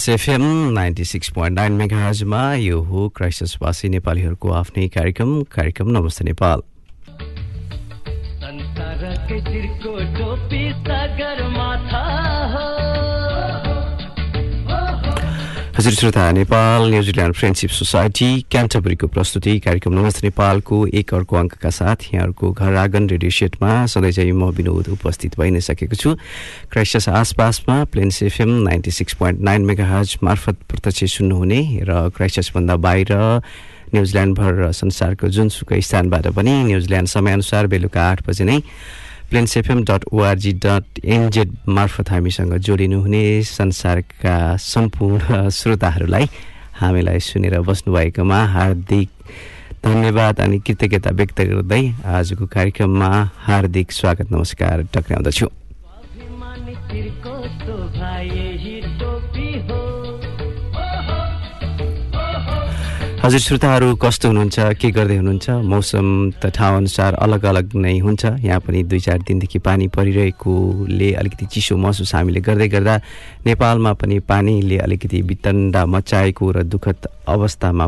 Plains FM ninety six point nine मेगाजमा यो हो क्राइसिसवासी नेपालीहरूको आफ्नै कार्यक्रम कार्यक्रम नमस्ते नेपाल। हो। हजुर श्रोता Nepal New Zealand Friendship Society क्यान्टबरीको प्रस्तुति कार्यक्रम नमस्ते नेपालको एक अर्को अङ्कका साथ यहाँहरूको घर आँगन रेडियो सेटमा सधैँ चाहिँ म विनोद उपस्थित भइ नै सकेको छु। क्राइस्टस आसपासमा Plains FM ninety six point nine megahertz मार्फत प्रत्यक्ष सुन्नुहुने र क्राइस्टसभन्दा बाहिर न्युजिल्यान्डभर र संसारको जुनसुकै स्थानबाट पनि न्युजिल्यान्ड समयअनुसार बेलुका आठ बजे नै Plains FM dot ORG dot NZ मार्फत हामीसँग जोडिनुहुने संसारका सम्पूर्ण श्रोताहरूलाई हामीलाई सुनेर बस्नुभएकोमा हार्दिक धन्यवाद अनि कृतज्ञता व्यक्त गर्दै आजको कार्यक्रममा हार्दिक स्वागत नमस्कार टक्राउँदछु। हजुर श्रोताहरू कस्तो हुनुहुन्छ? के गर्दै हुनुहुन्छ? मौसम त ठाउँअनुसार अलग अलग नै हुन्छ। यहाँ पनि दुई चार दिनदेखि पानी परिरहेकोले अलिकति चिसो महसुस हामीले गर्दै गर्दा नेपालमा पनि पानीले अलिकति वितण्डा मचाएको र दुःखद अवस्थामा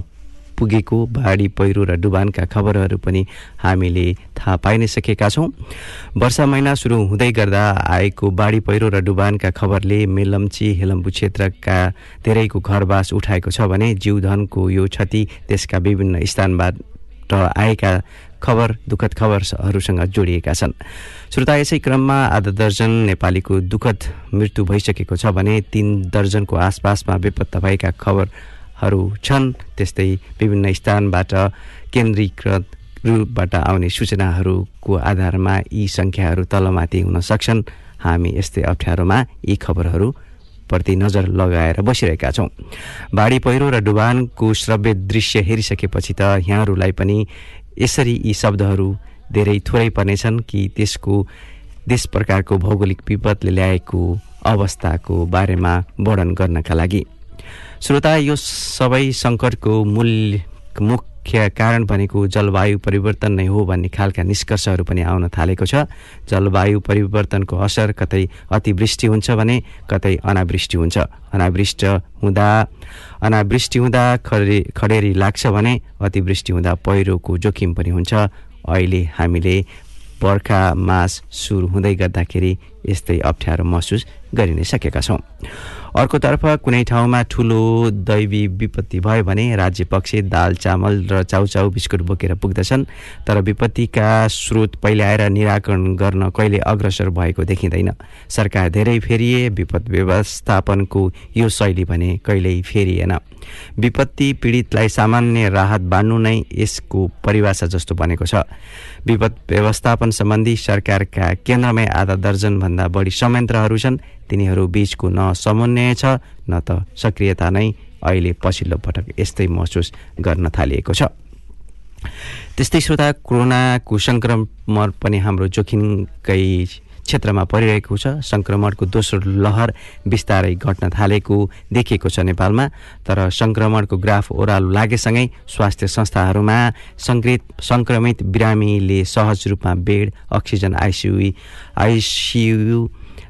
पुगेको बाढी पहिरो र डुबानका खबरहरू पनि हामीले थाहा पाइ नै सकेका छौँ। वर्षा महिना सुरु हुँदै गर्दा आएको बाढी पहिरो र डुबानका खबरले मेलम्ची हेलम्बु क्षेत्रका धेरैको घरबास उठाएको छ भने जीवधनको यो क्षति त्यसका विभिन्न स्थानबाट आएका खबर दुःखद खबरहरूसँग जोडिएका छन्। श्रोता यसै क्रममा आधा दर्जन नेपालीको दुःखद मृत्यु भइसकेको छ भने तीन दर्जनको आसपासमा बेपत्ता भएका खबरहरू छन्। त्यस्तै विभिन्न स्थानबाट केन्द्रीकृत रूपबाट आउने सूचनाहरूको आधारमा यी सङ्ख्याहरू तलमाथि हुन सक्छन्। हामी यस्तै अप्ठ्यारोमा यी खबरहरू प्रति नजर लगाएर बसिरहेका छौँ। बाढी पहिरो र डुबानको श्रव्य दृश्य हेरिसकेपछि त यहाँहरूलाई पनि यसरी यी शब्दहरू धेरै थोरै पर्नेछन् कि त्यसको त्यस प्रकारको भौगोलिक विपदले ल्याएको अवस्थाको बारेमा वर्णन गर्नका लागि। श्रोता यो सबै सङ्कटको मूल मुख्य कारण भनेको जलवायु परिवर्तन नै हो भन्ने खालका निष्कर्षहरू पनि आउन थालेको छ। जलवायु परिवर्तनको असर कतै अतिवृष्टि हुन्छ भने कतै अनावृष्टि हुन्छ। अनावृष्ट हुँदा अनावृष्टि हुँदा खडे खडेरी लाग्छ भने अतिवृष्टि हुँदा पहिरोको जोखिम पनि हुन्छ। अहिले हामीले बर्खा मास सुरु हुँदै गर्दाखेरि यस्तै अप्ठ्यारो महसुस गरि नै सकेका छौँ। अर्कोतर्फ कुनै ठाउँमा ठुलो दैवी विपत्ति भयो भने राज्य पक्ष दाल चामल र चाउचाउ बिस्कुट बोकेर पुग्दछन्। तर विपत्तिका स्रोत पहिले आएर निराकरण गर्न कहिले अग्रसर भएको देखिँदैन। सरकार धेरै फेरिए विपद व्यवस्थापनको यो शैली भने कहिल्यै फेरिएन। विपत्ति पीडितलाई सामान्य राहत बाँड्नु नै यसको परिभाषा जस्तो बनेको छ। विपद व्यवस्थापन सम्बन्धी सरकारका केन्द्रमै आधा दर्जनभन्दा बढी संयन्त्रहरू छन्। तिनीहरू बीचको न समन्वय छ न त सक्रियता नै अहिले पछिल्लो पटक यस्तै महसुस गर्न थालिएको छ। त्यस्तै श्रोता कोरोनाको सङ्क्रमण पनि हाम्रो जोखिमकै क्षेत्रमा परिरहेको छ। सङ्क्रमणको दोस्रो लहर बिस्तारै घट्न थालेको देखिएको छ नेपालमा। तर सङ्क्रमणको ग्राफ ओह्रालो लागेसँगै स्वास्थ्य संस्थाहरूमा सङ्क्रमित सङ्क्रमित बिरामीले सहज रूपमा बेड अक्सिजन आइसियु आइसियु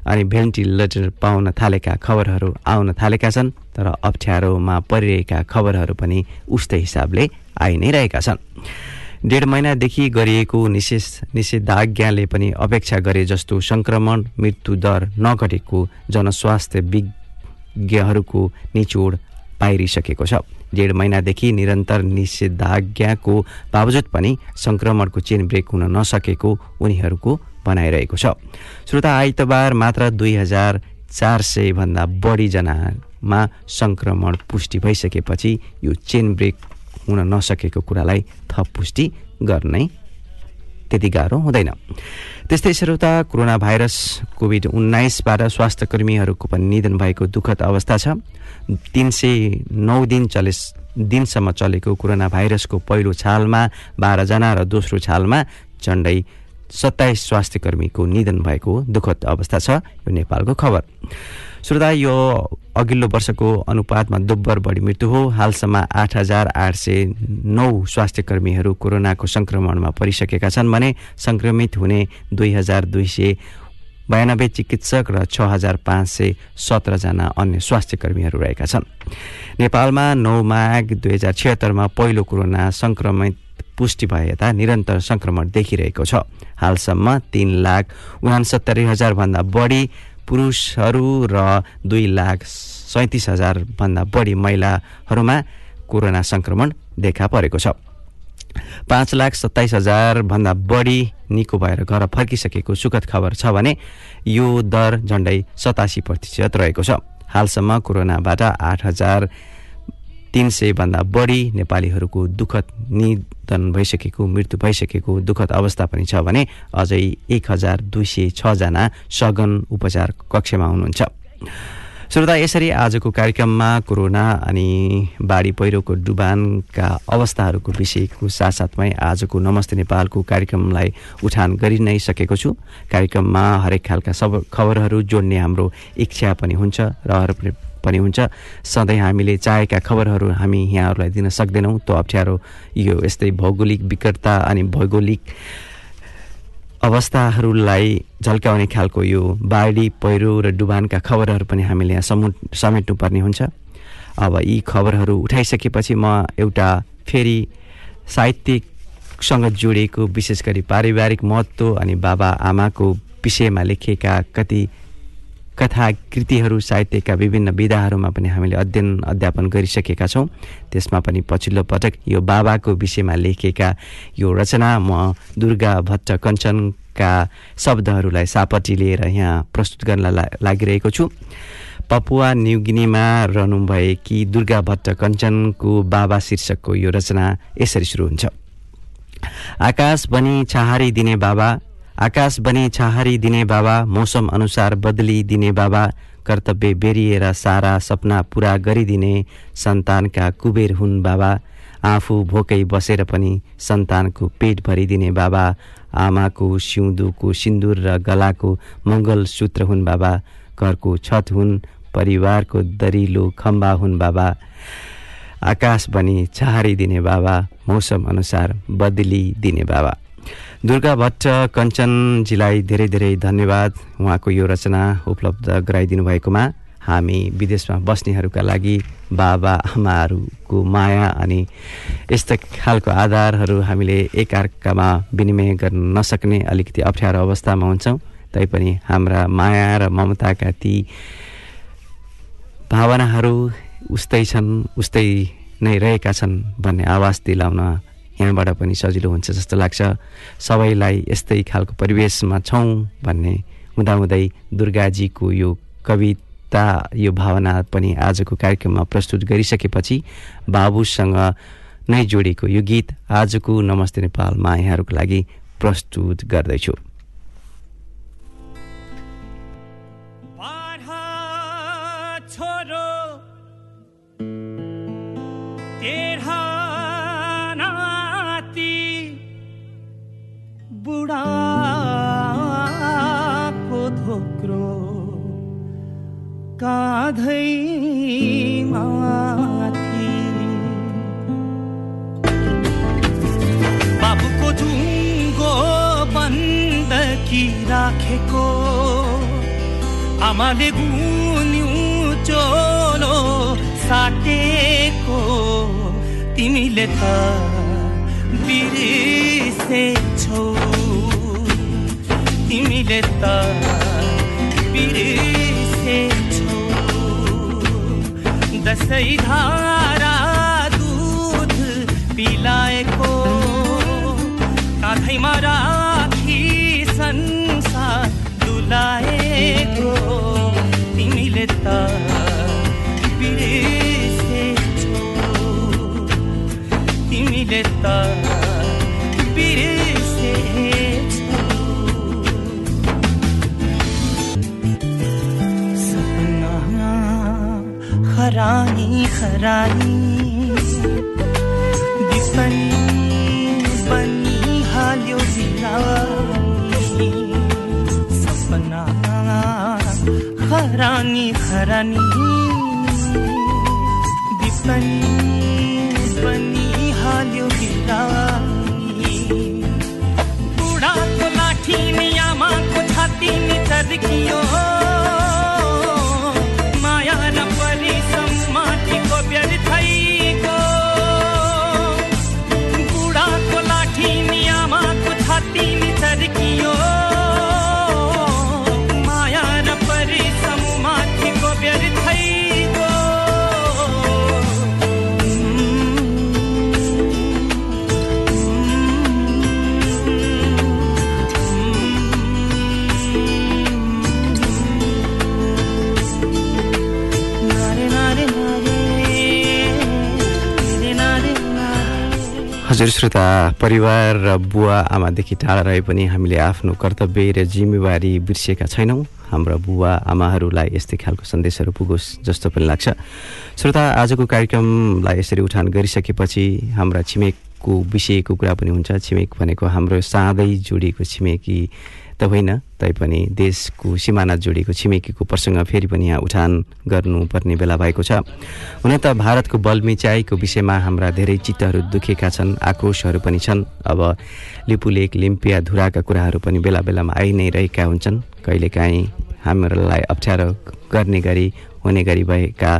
अनि भेन्टिलेटर पाउन थालेका खबरहरू आउन थालेका छन् तर अप्ठ्यारोमा परिरहेका खबरहरू पनि उस्तै हिसाबले आइ नै रहेका छन्। डेढ महिनादेखि गरिएको निषेध निषेधाज्ञाले पनि अपेक्षा गरे जस्तो सङ्क्रमण मृत्यु दर नघटेको जनस्वास्थ्य विज्ञहरूको निचोड पाइरिसकेको छ। डेढ महिनादेखि निरन्तर निषेधाज्ञाको बावजुद पनि सङ्क्रमणको चेन ब्रेक हुन नसकेको उनीहरूको भनाइरहेको छ। श्रोता आइतबार मात्र दुई हजार चार सयभन्दा बढीजना मा सङ्क्रमण पुष्टि भइसकेपछि यो चेन ब्रेक हुन नसकेको कुरालाई थप पुष्टि गर्नै त्यति गाह्रो हुँदैन। त्यस्तै श्रोता कोरोना भाइरस कोभिड उन्नाइसबाट स्वास्थ्य कर्मीहरूको पनि निधन भएको दुःखद अवस्था छ। तिन सय नौ दिन चले दिनसम्म चलेको कोरोना भाइरसको पहिलो छालमा बाह्रजना र दोस्रो छालमा झन्डै सत्ताइस स्वास्थ्य कर्मीको निधन भएको दुःखद अवस्था छ यो नेपालको खबर। श्रोता यो अघिल्लो वर्षको अनुपातमा दोब्बर बढी मृत्यु हो। हालसम्म आठ हजार आठ सय नौ स्वास्थ्य कर्मीहरू कोरोनाको सङ्क्रमणमा परिसकेका छन् भने सङ्क्रमित हुने दुई हजार दुई सय बयानब्बे चिकित्सक र छ हजार पाँच सय सत्रजना अन्य स्वास्थ्य कर्मीहरू रहेका छन्। नेपालमा नौ माघ दुई हजार छिहत्तरमा पहिलो कोरोना सङ्क्रमित पुष्टि भए यता निरन्तर सङ्क्रमण देखिरहेको छ। हालसम्म तिन लाख उनासत्तरी हजारभन्दा बढी पुरुषहरू र दुई लाख सैँतिस हजारभन्दा बढी महिलाहरूमा कोरोना सङ्क्रमण देखा परेको छ। पाँच लाख सत्ताइस हजारभन्दा बढी निको भएर घर फर्किसकेको सुखद खबर छ भने यो दर झन्डै सतासी प्रतिशत रहेको छ। हालसम्म कोरोनाबाट आठ हजार तिन सयभन्दा बढी नेपालीहरूको दुःखद निधन भइसकेको मृत्यु भइसकेको दुःखद अवस्था पनि छ भने अझै एक हजार दुई सय छजना सघन उपचार कक्षमा हुनुहुन्छ। श्रोता यसरी आजको कार्यक्रममा कोरोना अनि बाढी पहिरोको डुबानका अवस्थाहरूको विषयको साथसाथमै आजको नमस्ते नेपालको कार्यक्रमलाई उठान गरि नै सकेको छु। कार्यक्रममा हरेक खालका सब खबरहरू जोड्ने हाम्रो इच्छा पनि हुन्छ। रहर पनि हुन्छ। सधैँ हामीले चाहेका खबरहरू हामी यहाँहरूलाई दिन सक्दैनौँ। त्यो अप्ठ्यारो यो यस्तै भौगोलिक विकटता अनि भौगोलिक अवस्थाहरूलाई झल्काउने खालको यो बाढी पहिरो र डुबानका खबरहरू पनि हामीले यहाँ समु समेट्नुपर्ने हुन्छ। अब यी खबरहरू उठाइसकेपछि म एउटा फेरि साहित्यिकसँग जोडिएको विशेष गरी पारिवारिक महत्त्व अनि बाबा आमाको विषयमा लेखिएका कति कथा कृतिहरू साहित्यका विभिन्न विधाहरूमा पनि हामीले अध्ययन अध्यापन गरिसकेका छौँ। त्यसमा पनि पछिल्लो पटक यो बाबाको विषयमा लेखिएका यो रचना म दुर्गा भट्ट कञ्चनका शब्दहरूलाई सापट्टि लिएर यहाँ प्रस्तुत गर्न लागिरहेको छु। पपुवा न्युगिनीमा रहनुभएकी दुर्गा भट्ट कञ्चनको बाबा शीर्षकको यो रचना यसरी सुरु हुन्छ। आकाश बनी छहारी दिने बाबा आकाश बने छाहारी दिने बाबा मौसम अनुसार बदली दिने बाबा कर्तव्य बेरिएर सारा सपना पुरा गरिदिने सन्तानका कुबेर हुन् बाबा आफू भोकै बसेर पनि सन्तानको पेट भरिदिने बाबा आमाको सिउँदोको सिन्दुर र गलाको मङ्गलसूत्र हुन् बाबा घरको छत हुन् परिवारको दरिलो खम्बा हुन् बाबा। आकाश बनी छहारी दिने बाबा मौसम अनुसार बदली दिने बाबा। दुर्गा भट्ट कञ्चनजीलाई धेरै धेरै धन्यवाद उहाँको यो रचना उपलब्ध गराइदिनु भएकोमा। हामी विदेशमा बस्नेहरूका लागि बाबा आमाहरूको माया अनि यस्ता खालको आधारहरू हामीले एकअर्कामा विनिमय गर्न नसक्ने अलिकति अप्ठ्यारो अवस्थामा हुन्छौँ। तैपनि हाम्रा माया र ममताका ती भावनाहरू उस्तै छन् उस्तै नै रहेका छन् भन्ने आवाज दिलाउन यहाँबाट पनि सजिलो हुन्छ जस्तो लाग्छ। सबैलाई यस्तै खालको परिवेशमा छौँ भन्ने हुँदाहुँदै दुर्गाजीको यो कविता यो भावना पनि आजको कार्यक्रममा प्रस्तुत गरिसकेपछि बाबुसँग नै जोडिएको यो गीत आजको नमस्ते नेपालमा यहाँहरूको लागि प्रस्तुत गर्दैछु। काँधै माथि। बाबुको जुङ्गो बन्दकी राखेको आमाले गुन्यु चोलो साटेको तिमीले त बिर्सेछौ। तिमीले त बिर्सेछौ कसै धारा दुध पिलाएको। काखैमा राखी संसार दुलाएको। तिमीले त बिर्सेछौ। तिमीले त खरानी दिपनी बनी हाल्यो सपना खरानी खरानी दिपनी बनी हाल्यो बिरानी बुढाको लाठी नि आमाको छाती नि चर्कियो माया न परी सम्माटीको हजुर श्रोता परिवार र बुवा आमादेखि टाढा रहे पनि हामीले आफ्नो कर्तव्य र जिम्मेवारी बिर्सिएका छैनौँ। हाम्रा बुवा आमाहरूलाई यस्तै खालको सन्देशहरू पुगोस् जस्तो पनि लाग्छ। श्रोता आजको कार्यक्रमलाई यसरी उठान गरिसकेपछि हाम्रा छिमेकको विषयको कुरा पनि हुन्छ। छिमेक भनेको हाम्रो साँधै जोडिएको छिमेकी त होइन तैपनि देशको सिमाना जोडिएको छिमेकीको प्रसङ्ग फेरि पनि यहाँ उठान गर्नुपर्ने बेला भएको छ। हुन त भारतको बलमिचाइको विषयमा हाम्रा धेरै चित्तहरू दुखेका छन् आक्रोशहरू पनि छन्। अब लिपुलेक लिम्पिया धुराका कुराहरू पनि बेला बेलामा आइ नै रहेका हुन्छन्। कहिलेकाहीँ हामीहरूलाई अप्ठ्यारो गर्ने गरी हुने गरी भएका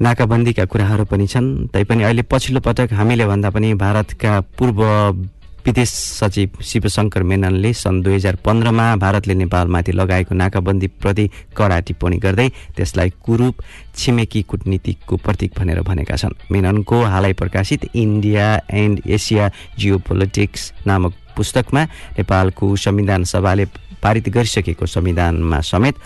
नाकाबन्दीका कुराहरू पनि छन्। तैपनि अहिले पछिल्लो पटक हामीले भन्दा पनि भारतका पूर्व विदेश सचिव शिवशङ्कर मेननले सन् दुई हजार पन्ध्रमा भारतले नेपालमाथि लगाएको नाकाबन्दीप्रति कडा टिप्पणी गर्दै त्यसलाई कुरूप छिमेकी कुटनीतिको प्रतीक भनेर भनेका छन्। मेननको हालै प्रकाशित India and Asia geopolitics नामक पुस्तकमा नेपालको संविधान सभाले पारित गरिसकेको संविधानमा समेत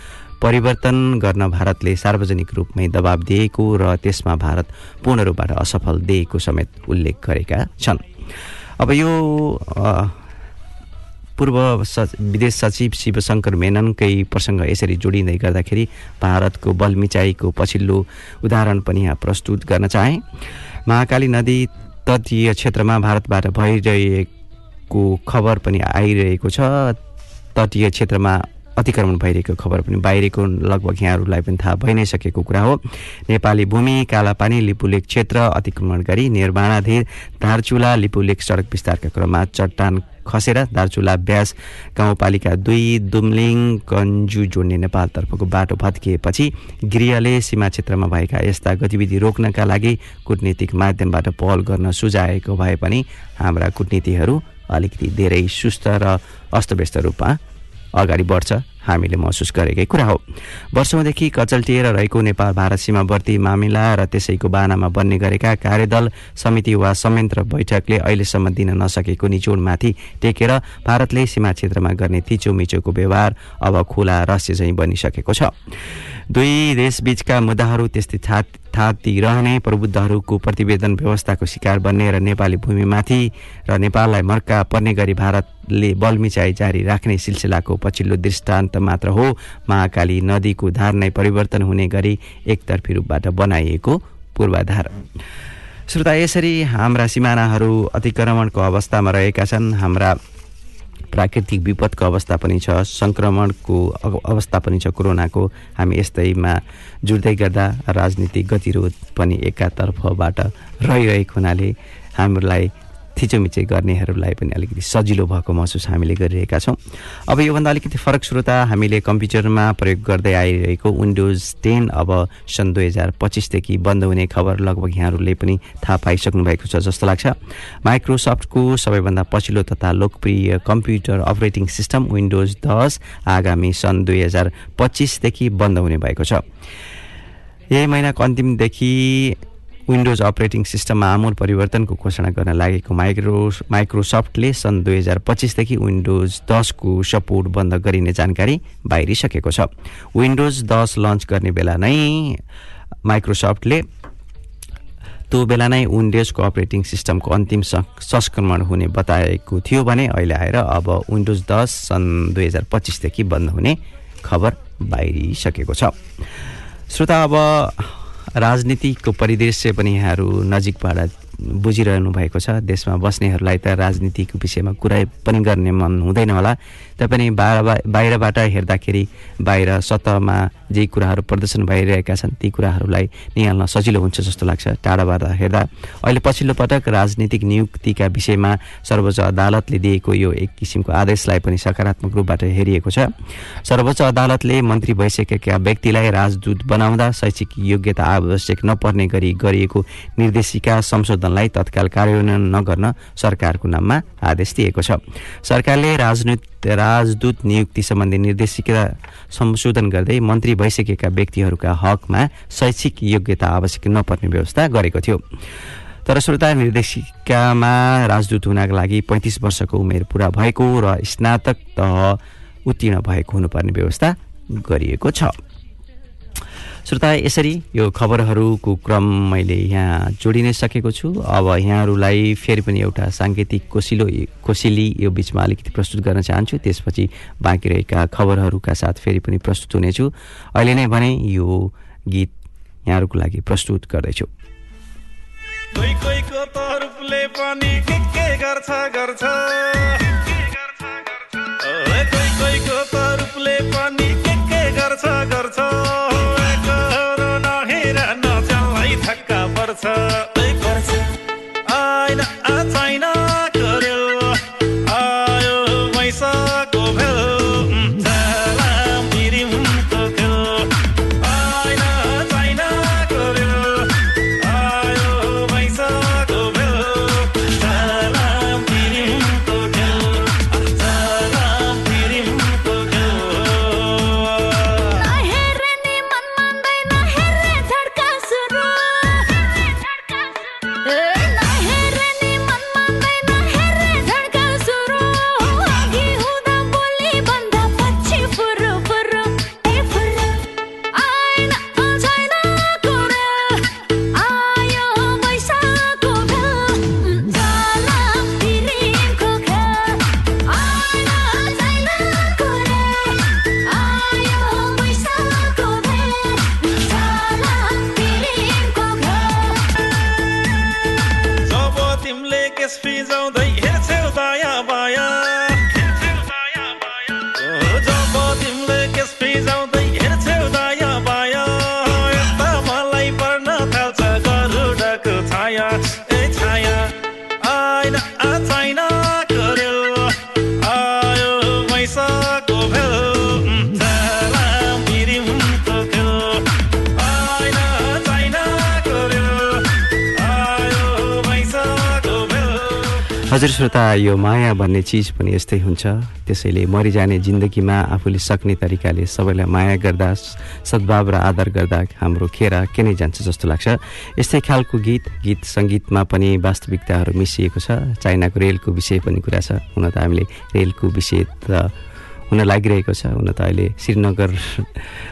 परिवर्तन गर्न भारतले सार्वजनिक रूपमै दबाब दिएको र त्यसमा भारत पूर्ण रूपबाट असफल दिएको समेत उल्लेख गरेका छन्। अब यो पूर्व स विदेश सचिव शिवशङ्कर मेननकै प्रसङ्ग यसरी जोडिँदै गर्दाखेरि भारतको बलमिचाइको पछिल्लो उदाहरण पनि यहाँ प्रस्तुत गर्न चाहे। महाकाली नदी तटीय क्षेत्रमा भारतबाट भइरहेको खबर पनि आइरहेको छ। तटीय क्षेत्रमा अतिक्रमण भइरहेको खबर पनि बाहिरको लगभग यहाँहरूलाई पनि थाहा भइ नै सकेको कुरा हो। नेपाली भूमि कालापानी लिपुलेक क्षेत्र अतिक्रमण गरी निर्माणाधीन धारचुला लिपुलेक सडक विस्तारका क्रममा चट्टान खसेर दार्चुला ब्यास गाउँपालिका दुई दुम्लिङ कन्जु जोड्ने नेपालतर्फको बाटो भत्किएपछि गृहले सीमा क्षेत्रमा भएका यस्ता गतिविधि रोक्नका लागि कुटनीतिक माध्यमबाट पहल गर्न सुझाएको भए पनि हाम्रा कुटनीतिहरू अलिकति धेरै सुस्त र अस्तव्यस्त रूपमा अगाडि बढ्छ हामीले महसुस गरेकै कुरा हो। वर्षौँदेखि कचल्टिएर रहेको नेपाल भारत सीमावर्ती मामिला र त्यसैको बानामा बन्ने गरेका कार्यदल समिति वा संयन्त्र बैठकले अहिलेसम्म दिन नसकेको निचोडमाथि टेकेर भारतले सीमा क्षेत्रमा गर्ने थिचोमिचोको व्यवहार अब खुला रहस्य चाहिँ बनिसकेको छ। दुई देशबीचका मुद्दाहरू त्यस्तै था थाती रहने प्रबुद्धहरूको प्रतिवेदन व्यवस्थाको शिकार बन्ने र नेपाली भूमिमाथि र नेपाललाई मर्का पर्ने गरी भारतले बलमिचाइ जारी राख्ने सिलसिलाको पछिल्लो दृष्टान्त मात्र हो। महाकाली नदीको धार नै परिवर्तन हुने गरी एकतर्फी रूपबाट बनाइएको पूर्वाधार। श्रोता यसरी हाम्रा सिमानाहरू अतिक्रमणको अवस्थामा रहेका छन्। हाम्रा प्राकृतिक विपदको अवस्था पनि छ सङ्क्रमणको अव- अवस्था पनि छ कोरोनाको। हामी यस्तैमा जुट्दै गर्दा राजनीतिक गतिरोध पनि एकातर्फबाट रहिरहेको हुनाले हामीलाई थिचोमिचो गर्नेहरूलाई पनि अलिकति सजिलो भएको महसुस हामीले गरिरहेका छौँ। अब योभन्दा अलिकति फरक श्रोता हामीले कम्प्युटरमा प्रयोग गर्दै आइरहेको विन्डोज टेन अब सन् दुई हजार पच्चिसदेखि बन्द हुने खबर लगभग यहाँहरूले पनि थाहा पाइसक्नु भएको छ जस्तो लाग्छ। माइक्रोसफ्टको सबैभन्दा पछिल्लो तथा लोकप्रिय कम्प्युटर अपरेटिङ सिस्टम विन्डोज दस आगामी सन् दुई हजार पच्चिसदेखि बन्द हुने भएको छ। यही महिनाको अन्तिमदेखि विन्डोज अपरेटिङ सिस्टममा आमूल परिवर्तनको घोषणा गर्न लागेको माइक्रो माइक्रोसफ्टले सन् दुई हजार पच्चिसदेखि विन्डोज दसको सपोर्ट बन्द गरिने जानकारी बाहिरिसकेको छ। विन्डोज दस लन्च गर्ने बेला नै माइक्रोसफ्टले त्यो बेला नै विन्डोज कोअपरेटिङ सिस्टमको अन्तिम संस्करण हुने बताएको थियो भने अहिले आएर अब विन्डोज दस सन् दुई हजार पच्चिसदेखि बन्द हुने खबर बाहिरिसकेको छ। श्रोता अब राजनीतिको परिदृश्य पनि यहाँहरू नजिकबाट बुझिरहनु भएको छ। देशमा बस्नेहरूलाई त राजनीतिको विषयमा कुरा पनि गर्ने मन हुँदैन होला। तैपनि बाहिर बाहिरबाट हेर्दाखेरि बाहिर सतहमा जे कुराहरू प्रदर्शन भइरहेका छन् ती कुराहरूलाई निहाल्न सजिलो हुन्छ जस्तो लाग्छ। टाढाबाट हेर्दा अहिले पछिल्लो पटक राजनीतिक नियुक्तिका विषयमा सर्वोच्च अदालतले दिएको यो एक किसिमको आदेशलाई पनि सकारात्मक रूपबाट हेरिएको छ। सर्वोच्च अदालतले मन्त्री भइसकेका व्यक्तिलाई राजदूत बनाउँदा शैक्षिक योग्यता आवश्यक नपर्ने गरी गरिएको निर्देशिका संशोधनलाई तत्काल कार्यान्वयन नगर्न सरकारको नाममा आदेश दिएको छ। सरकारले राजनीति राजदूत नियुक्ति सम्बन्धी निर्देशिका संशोधन गर्दै मन्त्री भइसकेका व्यक्तिहरूका हकमा शैक्षिक योग्यता आवश्यक नपर्ने व्यवस्था गरेको थियो। तर श्रोता निर्देशिकामा राजदूत हुनका लागि पैँतिस वर्षको उमेर पुरा भएको र स्नातक तह उत्तीर्ण भएको हुनुपर्ने व्यवस्था गरिएको छ। श्रोता यसरी यो खबरहरूको क्रम मैले यहाँ जोडि नै सकेको छु। अब यहाँहरूलाई फेरि पनि एउटा साङ्गीतिक कोसिलो कोसिली यो बिचमा अलिकति प्रस्तुत गर्न चाहन्छु। त्यसपछि बाँकी रहेका खबरहरूका साथ फेरि पनि प्रस्तुत हुनेछु। अहिले नै भने यो गीत यहाँहरूको लागि प्रस्तुत गर्दैछु। कोही कोहीको त रूपले पनि के के गर्छ गर्छ। Uh, हजुर श्रोता यो माया भन्ने चिज पनि यस्तै हुन्छ। त्यसैले मरिजाने जिन्दगीमा आफूले सक्ने तरिकाले सबैलाई माया गर्दा सद्भाव र आदर गर्दा हाम्रो खेर के नै जान्छ जस्तो लाग्छ। यस्तै खालको गीत गीत सङ्गीतमा पनि वास्तविकताहरू मिसिएको छ। चाइनाको रेलको विषय पनि कुरा छ। हुन त हामीले रेलको विषय त हुन लागिरहेको छ। हुन त अहिले श्रीनगर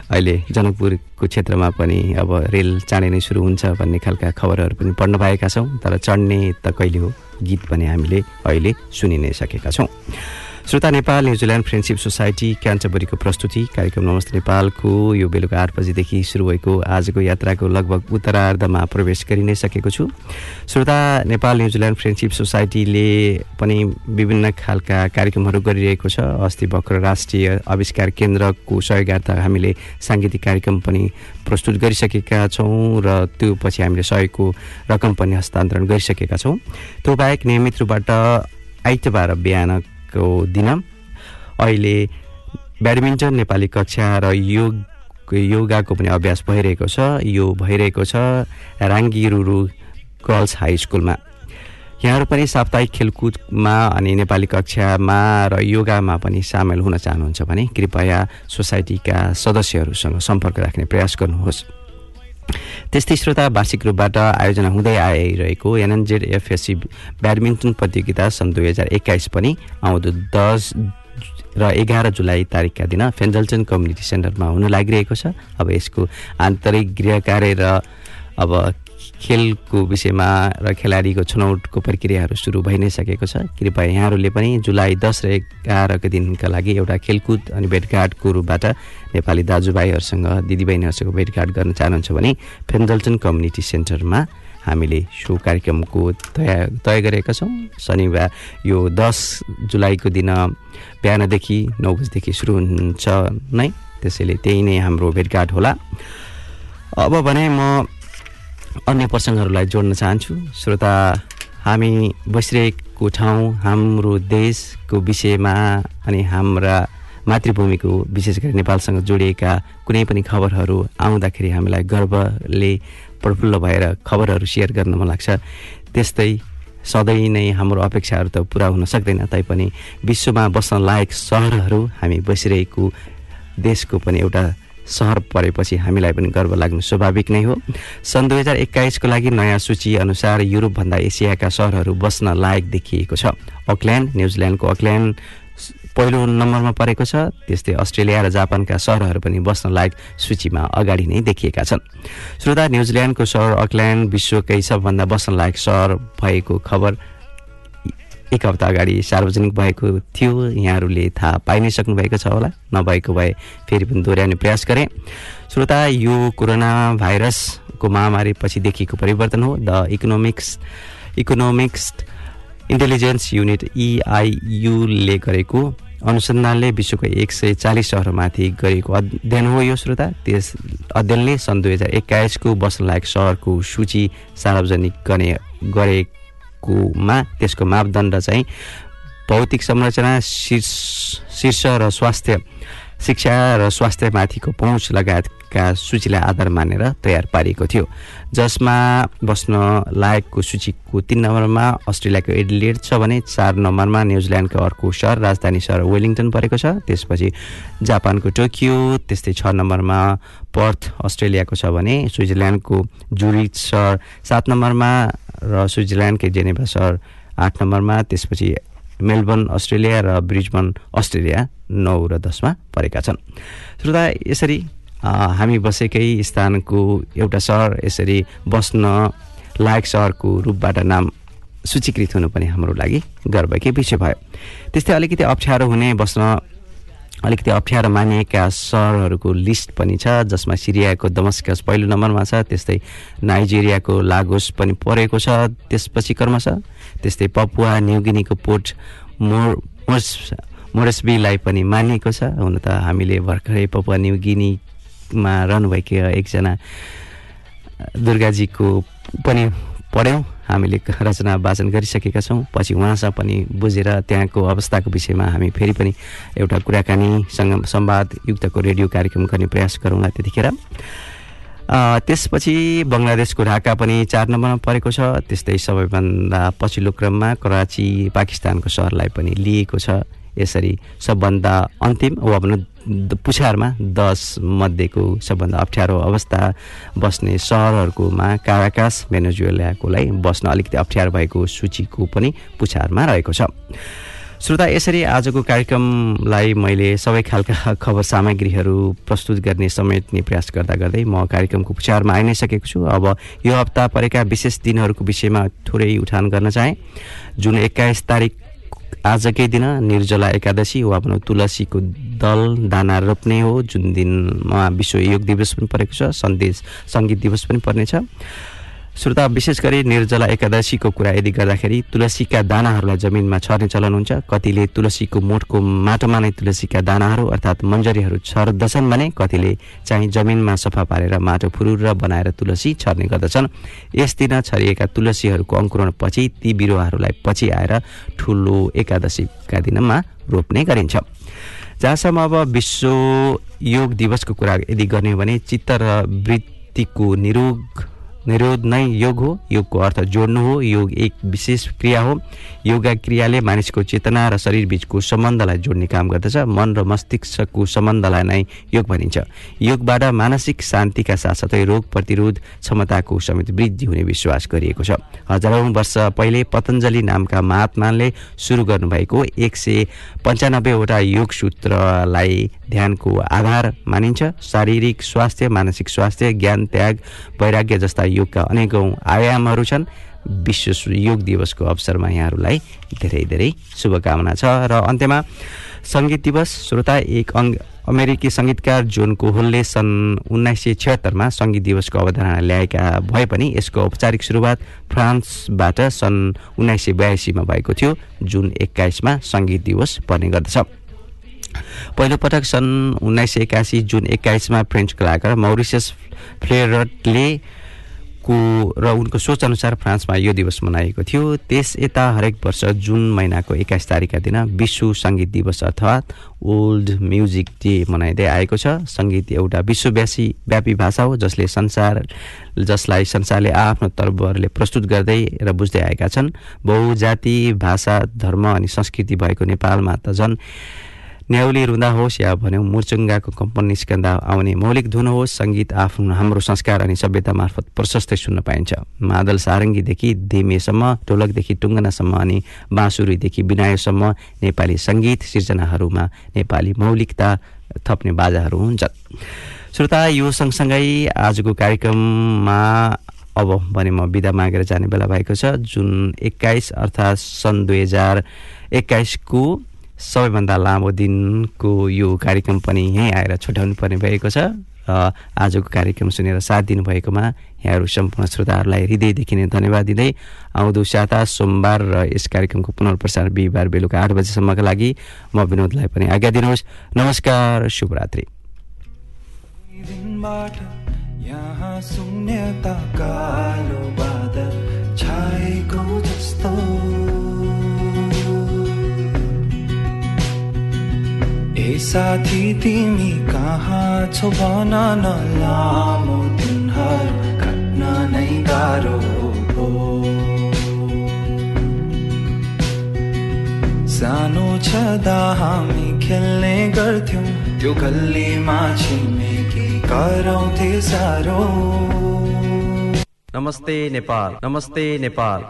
अहिले जनकपुरको क्षेत्रमा पनि अब रेल चाँडै नै सुरु हुन्छ भन्ने खालका खबरहरू पनि पढ्न पाएका छौँ। तर चढ्ने त कहिले हो? गीत पनि हामीले अहिले सुनि नै सकेका छौँ। श्रोता Nepal New Zealand Friendship Society क्यान्टबरीको प्रस्तुति। कार्यक्रम नमस्ते नेपालको। यो बेलुका आठ बजीदेखि सुरु भएको आजको यात्राको लगभग उत्तरार्धमा प्रवेश गरि नै सकेको छु। श्रोता नेपाल न्युजिल्यान्ड फ्रेन्डसिप सोसाइटीले पनि विभिन्न खालका कार्यक्रमहरू गरिरहेको छ। अस्ति भर्खर राष्ट्रिय आविष्कार केन्द्रको सहयोगार्थ हामीले साङ्गीतिक कार्यक्रम पनि प्रस्तुत गरिसकेका छौँ र त्यो पछि हामीले सहयोगको रकम पनि हस्तान्तरण गरिसकेका छौँ। त्यो बाहेक नियमित रूपबाट आइतबार बिहानको दिन अहिले ब्याडमिन्टन नेपाली कक्षा र योग योगाको पनि अभ्यास भइरहेको छ। यो भइरहेको छ राङ्गिरुरु गर्ल्स हाई स्कुलमा। यहाँहरू पनि साप्ताहिक खेलकुदमा अनि नेपाली कक्षामा र योगामा पनि सामेल हुन चाहनुहुन्छ भने कृपया सोसाइटीका सदस्यहरूसँग सम्पर्क राख्ने प्रयास गर्नुहोस्। त्यस्तै श्रोता वार्षिक रूपबाट आयोजना हुँदै आइरहेको एनएनजेड एफएससी ब्याडमिन्टन प्रतियोगिता सन् दुई हजार एक्काइस पनि आउँदो दस र एघार जुलाई तारिकका दिन फेन्जल्टन कम्युनिटी सेन्टरमा हुन लागिरहेको छ। अब यसको आन्तरिक गृह कार्य र अब खेलको विषयमा र खेलाडीको छनौटको प्रक्रियाहरू सुरु भइ नै सकेको छ। कृपया यहाँहरूले पनि जुलाई दस र एघारको दिनका लागि एउटा खेलकुद अनि भेटघाटको रूपबाट नेपाली दाजुभाइहरूसँग दिदीबहिनीहरूसँग भेटघाट गर्न चाहनुहुन्छ भने फेन्जल्टन कम्युनिटी सेन्टरमा हामीले सो कार्यक्रमको तय तय गरेका छौँ। शनिबार यो दस जुलाईको दिन बिहानदेखि नौ बजीदेखि सुरु हुन्छ नै। त्यसैले त्यही नै हाम्रो भेटघाट होला। अब भने म अन्य प्रसङ्गहरूलाई जोड्न चाहन्छु। श्रोता हामी बसिरहेको ठाउँ हाम्रो देशको विषयमा अनि हाम्रा मातृभूमिको विशेष गरी नेपालसँग जोडिएका कुनै पनि खबरहरू आउँदाखेरि हामीलाई गर्वले प्रफुल्ल भएर खबरहरू सेयर गर्न मन लाग्छ। त्यस्तै सधैँ नै हाम्रो अपेक्षाहरू त पुरा हुन सक्दैन तैपनि विश्वमा बस्न लायक सहरहरू हामी बसिरहेको देशको पनि एउटा सहर परेपछि हामीलाई पनि गर्व लाग्नु स्वाभाविक नै हो। सन् दुई हजार एक्काइसको लागि नयाँ सूची अनुसार युरोपभन्दा एसियाका सहरहरू बस्न लायक देखिएको छ। अकल्यान्ड न्युजिल्यान्डको अकल्यान्ड पहिलो नम्बरमा परेको छ। त्यस्तै अस्ट्रेलिया र जापानका सहरहरू पनि बस्न लायक सूचीमा अगाडि नै देखिएका छन्। श्रोता न्युजिल्यान्डको सहर अकल्यान्ड विश्वकै सबभन्दा बस्न लायक सहर भएको खबर एक हप्ता अगाडि सार्वजनिक भएको थियो। यहाँहरूले थाहा पाइ नै सक्नुभएको छ होला। नभएको भए फेरि पनि दोहोऱ्याउने प्रयास गरेँ। श्रोता यो कोरोना भाइरसको महामारी पछि देखिएको परिवर्तन हो। The economics economics intelligence unit इआइयुले गरेको अनुसन्धानले विश्वको एक सय चालिस सहरमाथि गरेको अध्ययन हो यो श्रोता। त्यस अध्ययनले सन् दुई हजार एक्काइसको बस्नलायक सहरको सूची सार्वजनिक गर्ने गरेकोमा त्यसको मापदण्ड चाहिँ भौतिक संरचना शीर्ष शीर्ष र स्वास्थ्य। शिक्षा र स्वास्थ्यमाथिको पहुँच लगायतका सूचीलाई आधार मानेर तयार पारिएको थियो। जसमा बस्न लायकको सूचीको तिन नम्बरमा अस्ट्रेलियाको एडिलेड छ भने चार नम्बरमा न्युजिल्यान्डको अर्को सहर राजधानी सहर वेलिङटन परेको छ। त्यसपछि जापानको टोकियो त्यस्तै छ नम्बरमा पर्थ अस्ट्रेलियाको छ भने स्विजरल्यान्डको जुरिच सहर सात नम्बरमा र स्विजरल्यान्डकै जेनेभा सहर आठ नम्बरमा त्यसपछि मेलबर्न अस्ट्रेलिया र ब्रिजबन अस्ट्रेलिया नौ र दसमा परेका छन्। श्रोता यसरी हामी बसेकै स्थानको एउटा सहर यसरी बस्न लायक सहरको रूपबाट नाम सूचीकृत हुनु पनि हाम्रो लागि गर्वकै विषय भयो। त्यस्तै अलिकति अप्ठ्यारो हुने बस्न अलिकति अप्ठ्यारो मानिएका सहरहरूको लिस्ट पनि छ जसमा सिरियाको दमस्कस पहिलो नम्बरमा छ त्यस्तै नाइजेरियाको लागोस पनि परेको छ त्यसपछि क्रमशः त्यस्तै पपुवा न्युगिनीको पोर्ट मोर मोर्स मोरसबीलाई पनि मानिएको छ। हुन त हामीले भर्खरै पपुवा न्युगिनीमा रहनुभएका एकजना दुर्गाजीको पनि पढ्यौँ। हामीले रचना वाचन गरिसकेका छौँ। पछि उहाँसँग पनि बुझेर त्यहाँको अवस्थाको विषयमा हामी फेरि पनि एउटा कुराकानीसँग संवाद युक्तको रेडियो कार्यक्रम गर्ने प्रयास गरौँला त्यतिखेर। त्यसपछि बङ्गलादेशको ढाका पनि चार नम्बरमा परेको छ। त्यस्तै सबैभन्दा पछिल्लो क्रममा कराची पाकिस्तानको सहरलाई पनि लिएको छ। यसरी सबभन्दा अन्तिम वा भनौँ पुछारमा दस मध्येको सबभन्दा अप्ठ्यारो अवस्था बस्ने सहरहरूकोमा काराकास भेनेजुएलाकोलाई बस्न अलिकति अप्ठ्यारो भएको सूचीको पनि पुछारमा रहेको छ। श्रोता यसरी आजको कार्यक्रमलाई मैले सबै खालका खबर सामग्रीहरू प्रस्तुत गर्ने समेट्ने प्रयास गर्दा गर्दै म कार्यक्रमको पुछारमा आइ नै सकेको छु। अब यो हप्ता परेका विशेष दिनहरूको विषयमा थोरै उठान गर्न चाहेँ। जुन एक्काइस तारिक आजकै दिन निर्जला एकादशी वा भनौँ तुलसीको दल दाना रोप्ने हो। जुन दिनमा विश्व योग दिवस पनि परेको छ सन्देश सङ्गीत दिवस पनि पर्नेछ। श्रोता विशेष गरी निर्जला एकादशीको कुरा यदि गर्दाखेरि तुलसीका दानाहरूलाई जमिनमा छर्ने चलन हुन्छ। कतिले तुलसीको मोठको माटोमा नै तुलसीका दानाहरू अर्थात् मन्जरीहरू छर्दछन् भने कतिले चाहिँ जमिनमा सफा पारेर माटो फुरुर बनाएर तुलसी छर्ने गर्दछन्। यस दिन छरिएका तुलसीहरूको अङ्कुरणपछि ती बिरुवाहरूलाई पछि आएर ठुलो एकादशीका दिनमा रोप्ने गरिन्छ। जहाँसम्म अब विश्व योग दिवसको कुरा यदि गर्ने हो भने चित्त र वृत्तिको निरोग निरोध नै योग हो योगको अर्थ जोड्नु हो। योग एक विशेष क्रिया हो। योगा क्रियाले मानिसको चेतना र शरीर बीचको सम्बन्धलाई जोड्ने काम गर्दछ। मन र मस्तिष्कको सम्बन्धलाई नै योग भनिन्छ। योगबाट मानसिक शान्तिका साथसाथै रोग प्रतिरोध क्षमताको समेत वृद्धि हुने विश्वास गरिएको छ। हजारौँ वर्ष पहिले पतञ्जली नामका महात्माले सुरु गर्नुभएको एक सय पन्चानब्बेवटा योग सूत्रलाई ध्यानको आधार मानिन्छ। शारीरिक स्वास्थ्य मानसिक स्वास्थ्य ज्ञान त्याग वैराग्य जस्ता योगका अनेकौँ आयामहरू छन्। विश्व योग दिवसको अवसरमा यहाँहरूलाई धेरै धेरै शुभकामना छ। र अन्त्यमा सङ्गीत दिवस श्रोता एक अङ्ग अमेरिकी सङ्गीतकार जोन कोहलले सन् उन्नाइस सय छिहत्तरमा सङ्गीत दिवसको अवधारणा ल्याएका भए पनि यसको औपचारिक सुरुवात फ्रान्सबाट सन् उन्नाइस सय बयासीमा भएको थियो। जुन एक्काइसमा सङ्गीत दिवस पर्ने गर्दछ। पहिलोपटक सन् उन्नाइस सय एकासी जुन एक्काइसमा फ्रेन्च कलाकार मौरिसियस फ्लेरटले को र उनको सोचअनुसार फ्रान्समा यो दिवस मनाइएको थियो। त्यस यता हरेक वर्ष जुन महिनाको एक्काइस तारिकका दिन विश्व सङ्गीत दिवस अर्थात् ओल्ड म्युजिक डे मनाइँदै आएको छ। सङ्गीत एउटा विश्वव्यासी व्यापी भाषा हो जसले संसार जसलाई संसारले आफ्नो तर्फहरूले प्रस्तुत गर्दै र बुझ्दै आएका छन्। बहुजाति भाषा धर्म अनि संस्कृति भएको नेपालमा त झन् न्याउली रुँदा होस् या भन्यौँ मुर्चुङ्गाको कम्पन निस्कँदा आउने मौलिक धुन होस् सङ्गीत आफ्नो हाम्रो संस्कार अनि सभ्यता मार्फत प्रशस्तै सुन्न पाइन्छ। मादल सारङ्गीदेखि धेमेसम्म ढोलकदेखि टुङ्गनासम्म अनि बाँसुरीदेखि बिनायोसम्म नेपाली सङ्गीत सिर्जनाहरूमा नेपाली मौलिकता थप्ने बाजाहरू हुन्छन्। श्रोता यो सँगसँगै आजको कार्यक्रममा अब भने म बिदा मागेर जाने बेला भएको छ। जुन एक्काइस अर्थात् सन् दुई हजार एक्काइसको सबैभन्दा लामो दिनको यो कार्यक्रम पनि यहीँ आएर छुट्याउनु पर्ने भएको छ र आजको कार्यक्रम सुनेर साथ दिनुभएकोमा यहाँहरू सम्पूर्ण श्रोताहरूलाई हृदयदेखि नै धन्यवाद दिँदै आउँदो साता सोमबार र यस कार्यक्रमको पुनर्प्रसारण बिहिबार बेलुका आठ बजीसम्मका लागि म विनोदलाई पनि आज्ञा दिनुहोस्। नमस्कार शुभरात्रि। यहाँ ए साथी, तिमी कहाँ छौ? भन न लामो दिनहरू काट्न नै गाह्रो हो सानो छँदा हामी खेल्ने गर्थ्यौँ। त्यो गल्लीमा छिमेकी कराउँथे साह्रो। नमस्ते नेपाल नमस्ते नेपाल।